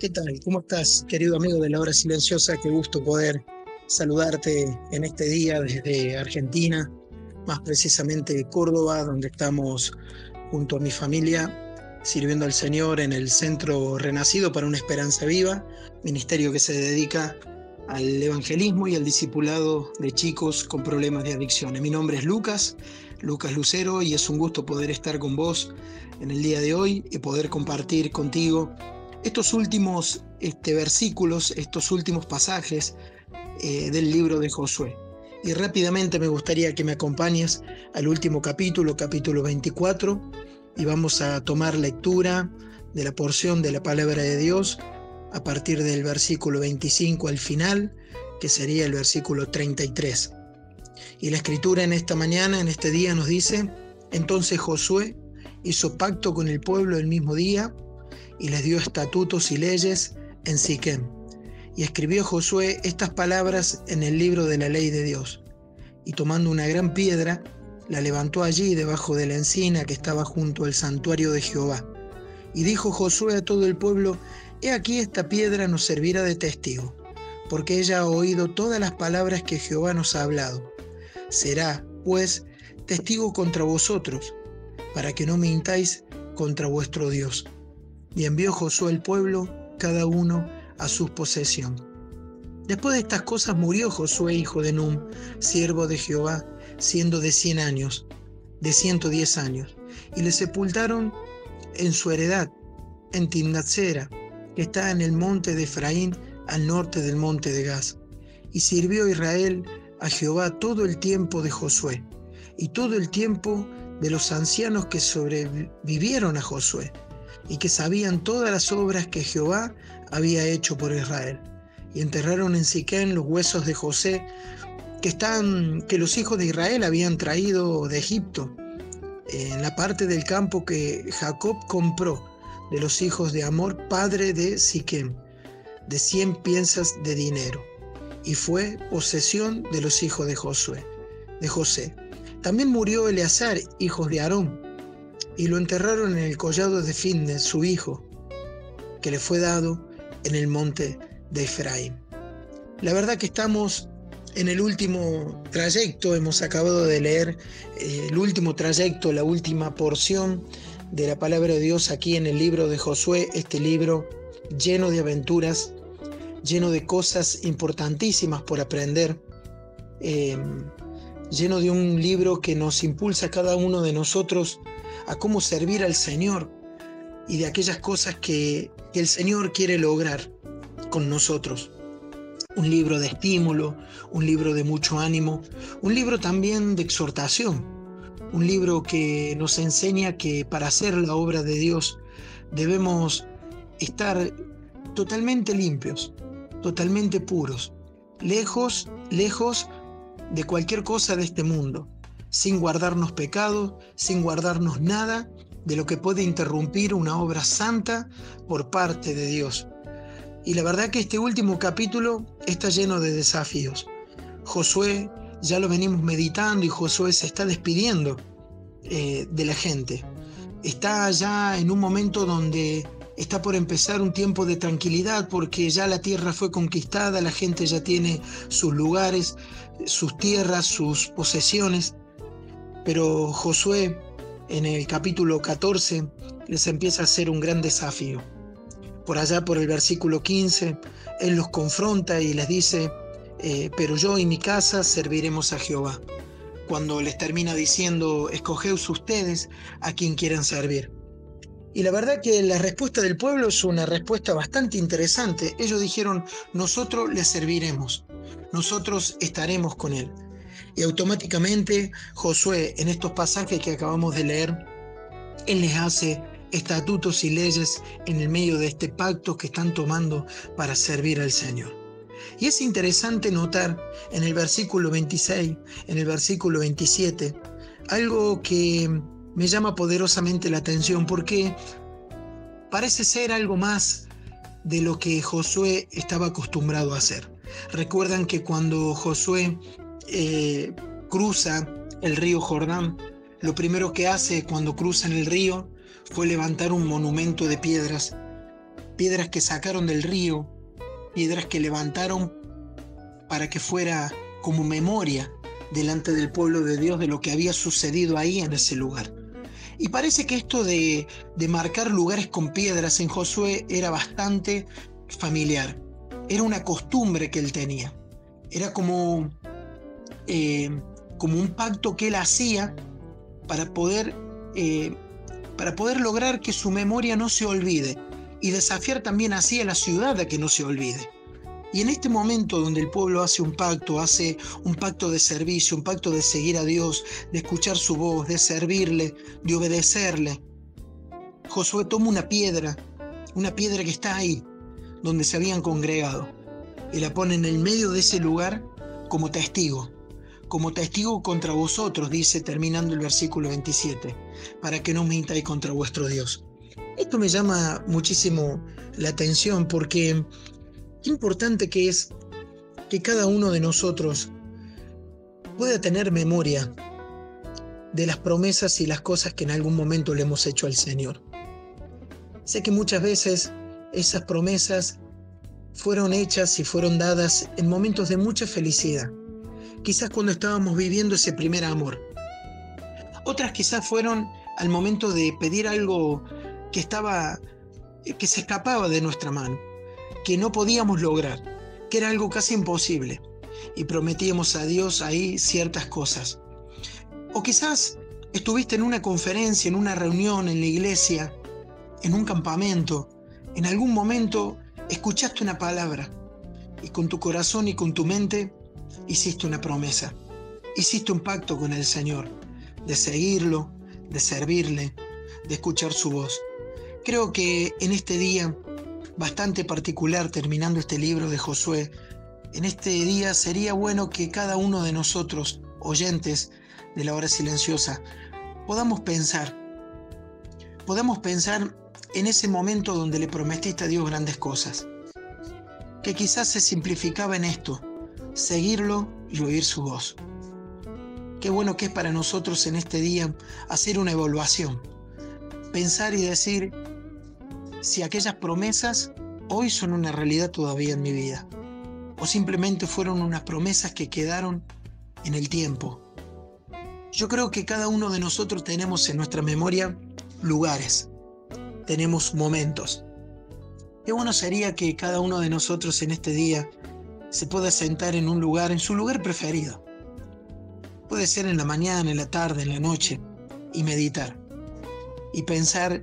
¿Qué tal? ¿Cómo estás, querido amigo de la hora silenciosa? Qué gusto poder saludarte en este día desde Argentina, más precisamente Córdoba, donde estamos junto a mi familia sirviendo al Señor en el Centro Renacido para una Esperanza Viva, ministerio que se dedica al evangelismo y al discipulado de chicos con problemas de adicciones. Mi nombre es Lucas, Lucas Lucero, y es un gusto poder estar con vos en el día de hoy y poder compartir contigo estos últimos este, versículos, estos últimos pasajes eh, del libro de Josué. Y rápidamente me gustaría que me acompañes al último capítulo, capítulo 24, y vamos a tomar lectura de la porción de la palabra de Dios a partir del versículo 25 al final, que sería el versículo 33. Y la escritura en esta mañana, en este día, nos dice, entonces Josué hizo pacto con el pueblo el mismo día, y les dio estatutos y leyes en Siquem. Y escribió Josué estas palabras en el libro de la ley de Dios. Y tomando una gran piedra, la levantó allí debajo de la encina que estaba junto al santuario de Jehová. Y dijo Josué a todo el pueblo, He aquí esta piedra nos servirá de testigo, porque ella ha oído todas las palabras que Jehová nos ha hablado. Será, pues, testigo contra vosotros, para que no mintáis contra vuestro Dios. Y envió Josué al pueblo, cada uno a su posesión. Después de estas cosas murió Josué, hijo de Num, siervo de Jehová, siendo de cien años, de ciento diez años, y le sepultaron en su heredad, en Timnatsera, que está en el monte de Efraín, al norte del monte de Gaz. Y sirvió Israel a Jehová todo el tiempo de Josué, y todo el tiempo de los ancianos que sobrevivieron a Josué, y que sabían todas las obras que Jehová había hecho por Israel. Y enterraron en Siquén los huesos de José que, están, que los hijos de Israel habían traído de Egipto, en la parte del campo que Jacob compró de los hijos de Amor, padre de Siquem, de cien piezas de dinero, y fue posesión de los hijos de Josué, de José. También murió Eleazar, hijo de Aarón, y lo enterraron en el collado de Finnes, su hijo, que le fue dado en el monte de Efraín. La verdad que estamos en el último trayecto, hemos acabado de leer eh, el último trayecto, la última porción de la palabra de Dios aquí en el libro de Josué, este libro lleno de aventuras, lleno de cosas importantísimas por aprender, eh, lleno de un libro que nos impulsa a cada uno de nosotros a cómo servir al Señor y de aquellas cosas que, el Señor quiere lograr con nosotros. Un libro de estímulo, un libro de mucho ánimo, un libro también de exhortación, un libro que nos enseña que para hacer la obra de Dios debemos estar totalmente limpios, totalmente puros, lejos, lejos de cualquier cosa de este mundo, sin guardarnos pecado, sin guardarnos nada de lo que puede interrumpir una obra santa por parte de Dios. Y la verdad que este último capítulo está lleno de desafíos. Josué, ya lo venimos meditando y Josué se está despidiendo eh, de la gente. Está ya en un momento donde está por empezar un tiempo de tranquilidad porque ya la tierra fue conquistada, la gente ya tiene sus lugares, sus tierras, sus posesiones. Pero Josué en el capítulo 14 les empieza a hacer un gran desafío. Por allá por el versículo 15, Él los confronta y les dice, eh, pero yo y mi casa serviremos a Jehová. Cuando les termina diciendo, escogeos ustedes a quien quieran servir. Y la verdad que la respuesta del pueblo es una respuesta bastante interesante. Ellos dijeron, nosotros le serviremos, nosotros estaremos con Él. Y automáticamente Josué, en estos pasajes que acabamos de leer, él les hace estatutos y leyes en el medio de este pacto que están tomando para servir al Señor. Y es interesante notar en el versículo 26, en el versículo 27, algo que me llama poderosamente la atención porque parece ser algo más de lo que Josué estaba acostumbrado a hacer. Recuerdan que cuando Josué eh, cruza el río Jordán, lo primero que hace cuando cruzan el río fue levantar un monumento de piedras, piedras que sacaron del río, piedras que levantaron para que fuera como memoria delante del pueblo de Dios de lo que había sucedido ahí en ese lugar. Y parece que esto de, marcar lugares con piedras en Josué era bastante familiar. Era una costumbre que él tenía. Era como, eh, como un pacto que él hacía para poder eh, para poder lograr que su memoria no se olvide y desafiar también así a la ciudad a que no se olvide. Y en este momento donde el pueblo hace un pacto, hace un pacto de servicio, un pacto de seguir a Dios, de escuchar su voz, de servirle, de obedecerle, Josué toma una piedra, una piedra que está ahí, donde se habían congregado, y la pone en el medio de ese lugar como testigo como testigo contra vosotros, dice terminando el versículo 27, para que no mintáis contra vuestro Dios. Esto me llama muchísimo la atención porque importante que es que cada uno de nosotros pueda tener memoria de las promesas y las cosas que en algún momento le hemos hecho al Señor. Sé que muchas veces esas promesas fueron hechas y fueron dadas en momentos de mucha felicidad, quizás cuando estábamos viviendo ese primer amor. Otras quizás fueron al momento de pedir algo que estaba que se escapaba de nuestra mano, que no podíamos lograr, que era algo casi imposible y prometíamos a Dios ahí ciertas cosas. O quizás estuviste en una conferencia, en una reunión en la iglesia, en un campamento, en algún momento escuchaste una palabra y con tu corazón y con tu mente hiciste una promesa, hiciste un pacto con el Señor de seguirlo, de servirle, de escuchar su voz. Creo que en este día bastante particular, terminando este libro de Josué, en este día sería bueno que cada uno de nosotros, oyentes de la hora silenciosa, podamos pensar, podamos pensar en ese momento donde le prometiste a Dios grandes cosas, que quizás se simplificaba en esto, seguirlo y oír su voz. Qué bueno que es para nosotros en este día hacer una evaluación, pensar y decir si aquellas promesas hoy son una realidad todavía en mi vida, o simplemente fueron unas promesas que quedaron en el tiempo. Yo creo que cada uno de nosotros tenemos en nuestra memoria lugares, tenemos momentos. Qué bueno sería que cada uno de nosotros en este día se puede sentar en un lugar, en su lugar preferido. Puede ser en la mañana, en la tarde, en la noche, y meditar. Y pensar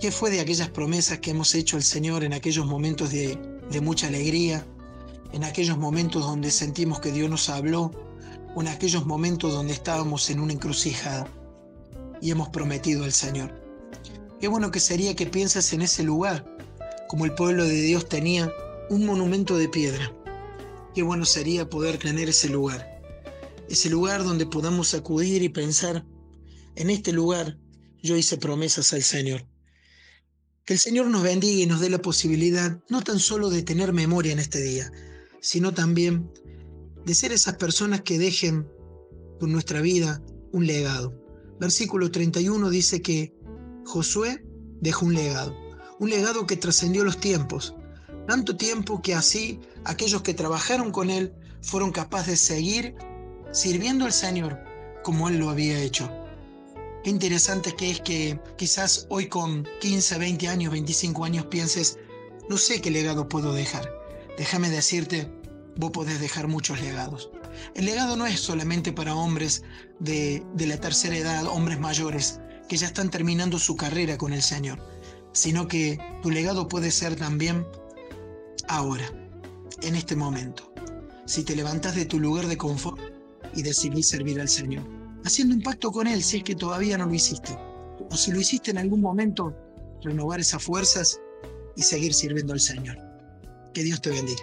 qué fue de aquellas promesas que hemos hecho al Señor en aquellos momentos de, de mucha alegría, en aquellos momentos donde sentimos que Dios nos habló, o en aquellos momentos donde estábamos en una encrucijada y hemos prometido al Señor. Qué bueno que sería que piensas en ese lugar, como el pueblo de Dios tenía un monumento de piedra Qué bueno sería poder tener ese lugar. Ese lugar donde podamos acudir y pensar, en este lugar yo hice promesas al Señor. Que el Señor nos bendiga y nos dé la posibilidad no tan solo de tener memoria en este día, sino también de ser esas personas que dejen con nuestra vida un legado. Versículo 31 dice que Josué dejó un legado, un legado que trascendió los tiempos, tanto tiempo que así aquellos que trabajaron con él fueron capaces de seguir sirviendo al Señor como él lo había hecho. Qué interesante que es que quizás hoy con 15, 20 años, 25 años pienses, no sé qué legado puedo dejar. Déjame decirte, vos podés dejar muchos legados. El legado no es solamente para hombres de, de la tercera edad, hombres mayores, que ya están terminando su carrera con el Señor, sino que tu legado puede ser también ahora, en este momento. Si te levantas de tu lugar de confort, y decidir servir al Señor. Haciendo un pacto con Él si es que todavía no lo hiciste. O si lo hiciste en algún momento, renovar esas fuerzas y seguir sirviendo al Señor. Que Dios te bendiga.